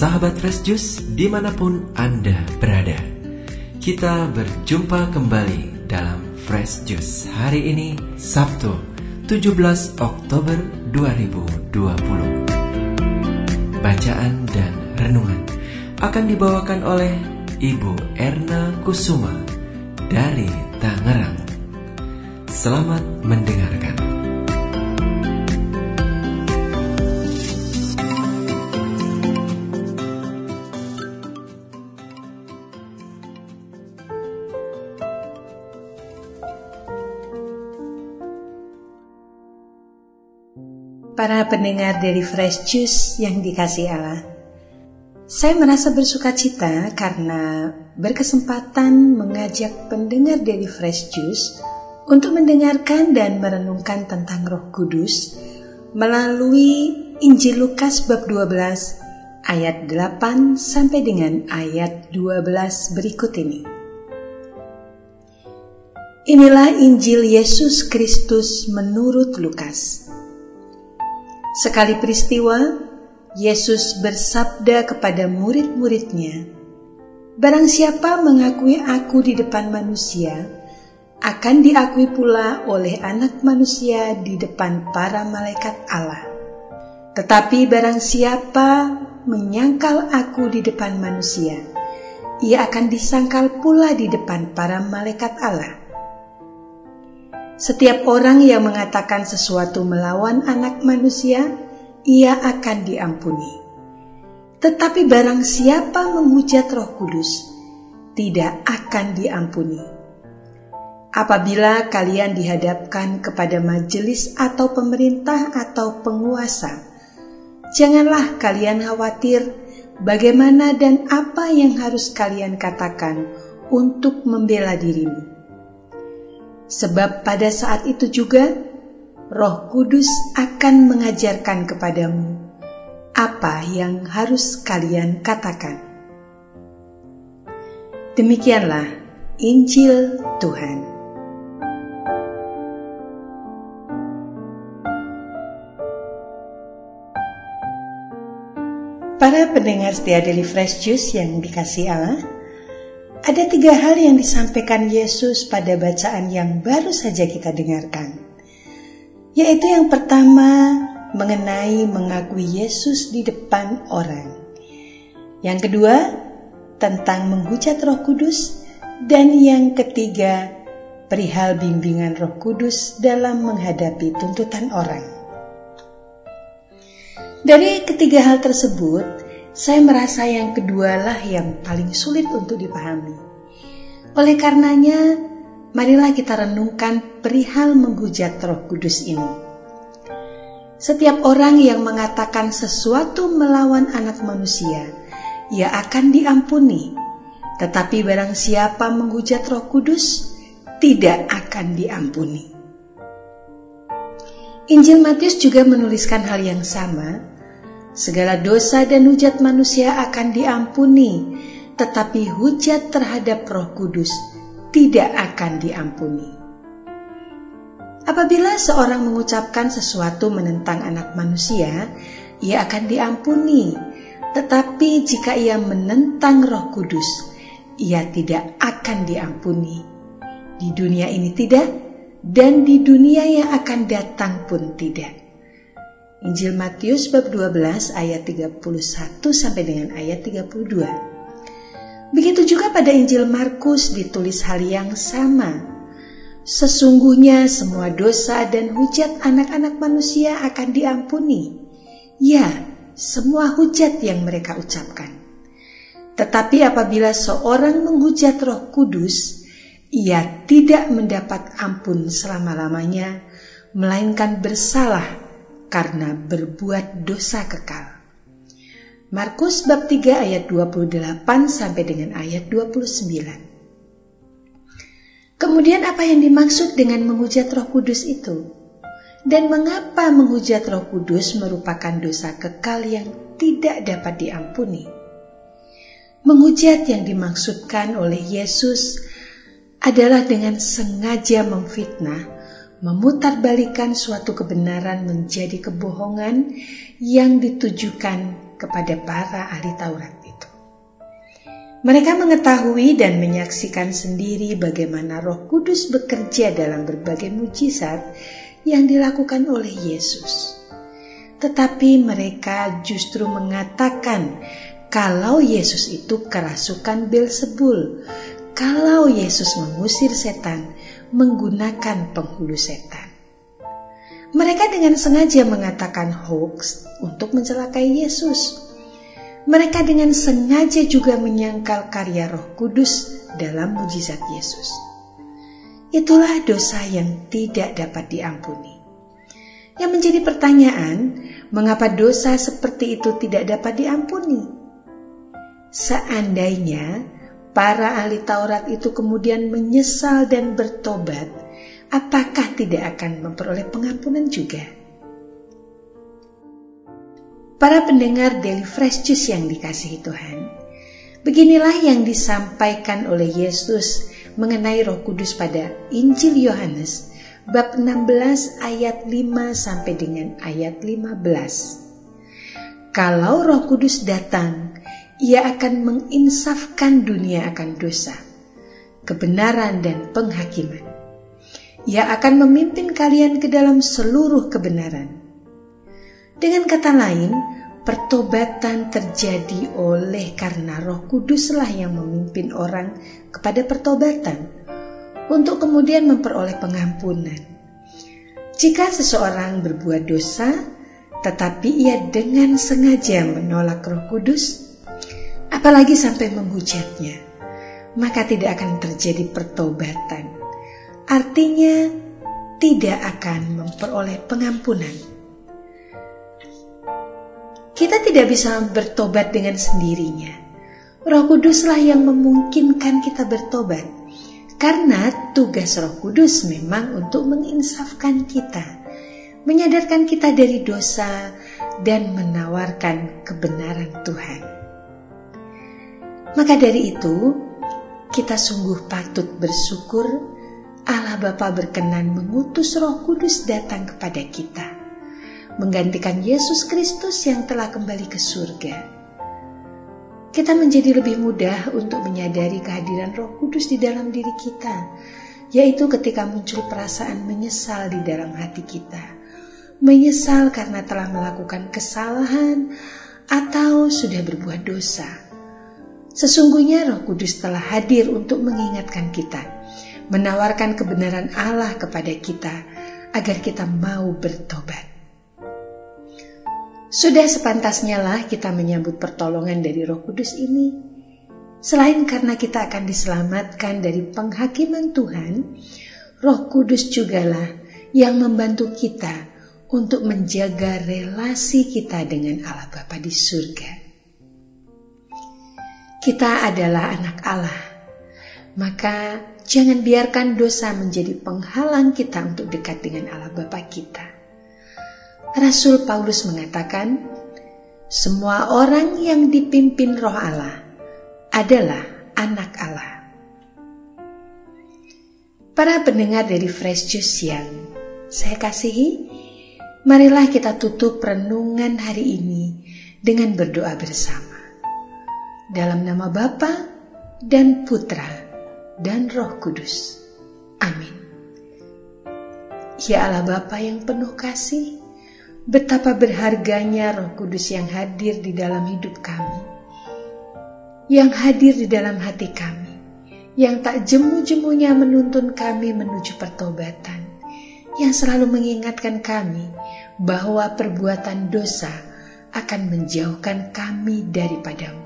Sahabat Fresh Juice di mana pun Anda berada. Kita berjumpa kembali dalam Fresh Juice Hari ini Sabtu 17 Oktober 2020 Bacaan dan renungan akan dibawakan oleh Ibu Erna Kusuma dari Tangerang. Selamat mendengarkan para pendengar dari Fresh Juice yang dikasih Allah. Saya merasa bersuka cita karena berkesempatan mengajak pendengar dari Fresh Juice untuk mendengarkan dan merenungkan tentang Roh Kudus melalui Injil Lukas bab 12 ayat 8 sampai dengan ayat 12 berikut ini. Inilah Injil Yesus Kristus menurut Lukas. Sekali peristiwa, Yesus bersabda kepada murid-muridnya, Barang siapa mengakui aku di depan manusia, akan diakui pula oleh anak manusia di depan para malaikat Allah. Tetapi barang siapa menyangkal aku di depan manusia, ia akan disangkal pula di depan para malaikat Allah. Setiap orang yang mengatakan sesuatu melawan anak manusia, ia akan diampuni. Tetapi barang siapa menghujat Roh Kudus, tidak akan diampuni. Apabila kalian dihadapkan kepada majelis atau pemerintah atau penguasa, janganlah kalian khawatir bagaimana dan apa yang harus kalian katakan untuk membela dirimu Sebab pada saat itu juga Roh Kudus akan mengajarkan kepadamu apa yang harus kalian katakan. Demikianlah Injil Tuhan. Para pendengar setia Daily Fresh Juice yang dikasih Allah, ada tiga hal yang disampaikan Yesus pada bacaan yang baru saja kita dengarkan, yaitu yang pertama mengenai mengakui Yesus di depan orang, yang kedua tentang menghujat Roh Kudus, dan yang ketiga perihal bimbingan Roh Kudus dalam menghadapi tuntutan orang. Dari ketiga hal tersebut, saya merasa yang kedualah yang paling sulit untuk dipahami. Oleh karenanya, marilah kita renungkan perihal menghujat Roh Kudus ini. Setiap orang yang mengatakan sesuatu melawan anak manusia, ia akan diampuni. Tetapi barang siapa menghujat Roh Kudus, tidak akan diampuni. Injil Matius juga menuliskan hal yang sama, Segala dosa dan hujat manusia akan diampuni, tetapi hujat terhadap Roh Kudus tidak akan diampuni. Apabila seorang mengucapkan sesuatu menentang anak manusia, ia akan diampuni. Tetapi jika ia menentang Roh Kudus, ia tidak akan diampuni. Di dunia ini tidak, dan di dunia yang akan datang pun tidak. Injil Matius bab 12 ayat 31 sampai dengan ayat 32. Begitu juga pada Injil Markus ditulis hal yang sama. Sesungguhnya semua dosa dan hujat anak-anak manusia akan diampuni. Ya, semua hujat yang mereka ucapkan. Tetapi apabila seorang menghujat Roh Kudus, ia tidak mendapat ampun selama-lamanya, melainkan bersalah karena berbuat dosa kekal. Markus bab 3 ayat 28 sampai dengan ayat 29. Kemudian apa yang dimaksud dengan menghujat Roh Kudus itu? Dan mengapa menghujat Roh Kudus merupakan dosa kekal yang tidak dapat diampuni? Menghujat yang dimaksudkan oleh Yesus adalah dengan sengaja memfitnah memutarbalikkan suatu kebenaran menjadi kebohongan yang ditujukan kepada para ahli Taurat itu. Mereka mengetahui dan menyaksikan sendiri bagaimana Roh Kudus bekerja dalam berbagai mujizat yang dilakukan oleh Yesus. Tetapi mereka justru mengatakan kalau Yesus itu kerasukan Belzebul, kalau Yesus mengusir setan menggunakan penghulu setan. Mereka dengan sengaja mengatakan hoax untuk mencelakai Yesus. Mereka dengan sengaja juga menyangkal karya Roh Kudus dalam mujizat Yesus. Itulah dosa yang tidak dapat diampuni. Yang menjadi pertanyaan, mengapa dosa seperti itu tidak dapat diampuni? Seandainya para ahli Taurat itu kemudian menyesal dan bertobat, apakah tidak akan memperoleh pengampunan juga? Para pendengar Daily Fresh Juice yang dikasihi Tuhan, beginilah yang disampaikan oleh Yesus mengenai Roh Kudus pada Injil Yohanes bab 16 ayat 5 sampai dengan ayat 15. Kalau Roh Kudus datang, ia akan menginsafkan dunia akan dosa, kebenaran dan penghakiman. Ia akan memimpin kalian ke dalam seluruh kebenaran. Dengan kata lain, pertobatan terjadi oleh karena Roh Kuduslah yang memimpin orang kepada pertobatan untuk kemudian memperoleh pengampunan. Jika seseorang berbuat dosa, tetapi ia dengan sengaja menolak Roh Kudus, apalagi sampai menghujatnya, maka tidak akan terjadi pertobatan artinya tidak akan memperoleh pengampunan. Kita tidak bisa bertobat dengan sendirinya. Roh Kuduslah yang memungkinkan kita bertobat. Karena tugas Roh Kudus memang untuk menginsafkan kita, menyadarkan kita dari dosa dan menawarkan kebenaran Tuhan. Maka dari itu, kita sungguh patut bersyukur Allah Bapa berkenan mengutus Roh Kudus datang kepada kita, menggantikan Yesus Kristus yang telah kembali ke surga. Kita menjadi lebih mudah untuk menyadari kehadiran Roh Kudus di dalam diri kita, yaitu ketika muncul perasaan menyesal di dalam hati kita. Menyesal karena telah melakukan kesalahan atau sudah berbuat dosa. Sesungguhnya Roh Kudus telah hadir untuk mengingatkan kita menawarkan kebenaran Allah kepada kita agar kita mau bertobat. Sudah sepantasnya lah kita menyambut pertolongan dari Roh Kudus ini. Selain karena kita akan diselamatkan dari penghakiman Tuhan, Roh Kudus jugalah yang membantu kita untuk menjaga relasi kita dengan Allah Bapa di surga. Kita adalah anak Allah, maka Jangan biarkan dosa menjadi penghalang kita untuk dekat dengan Allah Bapa kita. Rasul Paulus mengatakan, semua orang yang dipimpin roh Allah adalah anak Allah. Para pendengar dari Fresh Juice yang saya kasihi, marilah kita tutup renungan hari ini dengan berdoa bersama. Dalam nama Bapa dan Putra dan Roh Kudus. Amin. Ya Allah Bapa yang penuh kasih, betapa berharganya Roh Kudus yang hadir di dalam hidup kami, yang hadir di dalam hati kami, yang tak jemu-jemunya menuntun kami menuju pertobatan, yang selalu mengingatkan kami bahwa perbuatan dosa akan menjauhkan kami daripadamu.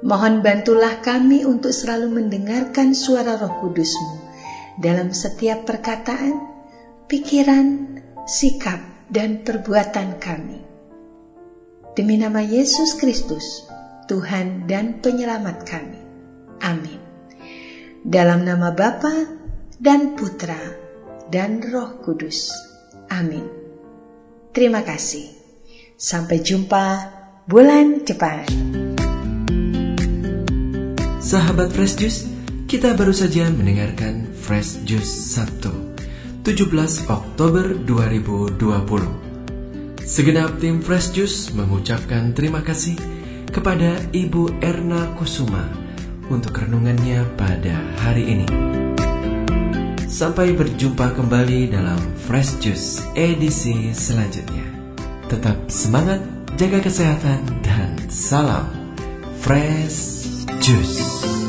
Mohon bantulah kami untuk selalu mendengarkan suara roh kudusmu dalam setiap perkataan, pikiran, sikap, dan perbuatan kami. Demi nama Yesus Kristus, Tuhan dan Penyelamat kami. Amin. Dalam nama Bapa dan Putra dan Roh Kudus. Amin. Terima kasih. Sampai jumpa bulan depan. Sahabat Fresh Juice, kita baru saja mendengarkan Fresh Juice Sabtu, 17 Oktober 2020. Segenap tim Fresh Juice mengucapkan terima kasih kepada Ibu Erna Kusuma untuk renungannya pada hari ini. Sampai berjumpa kembali dalam Fresh Juice edisi selanjutnya. Tetap semangat, jaga kesehatan, dan salam Fresh Juice.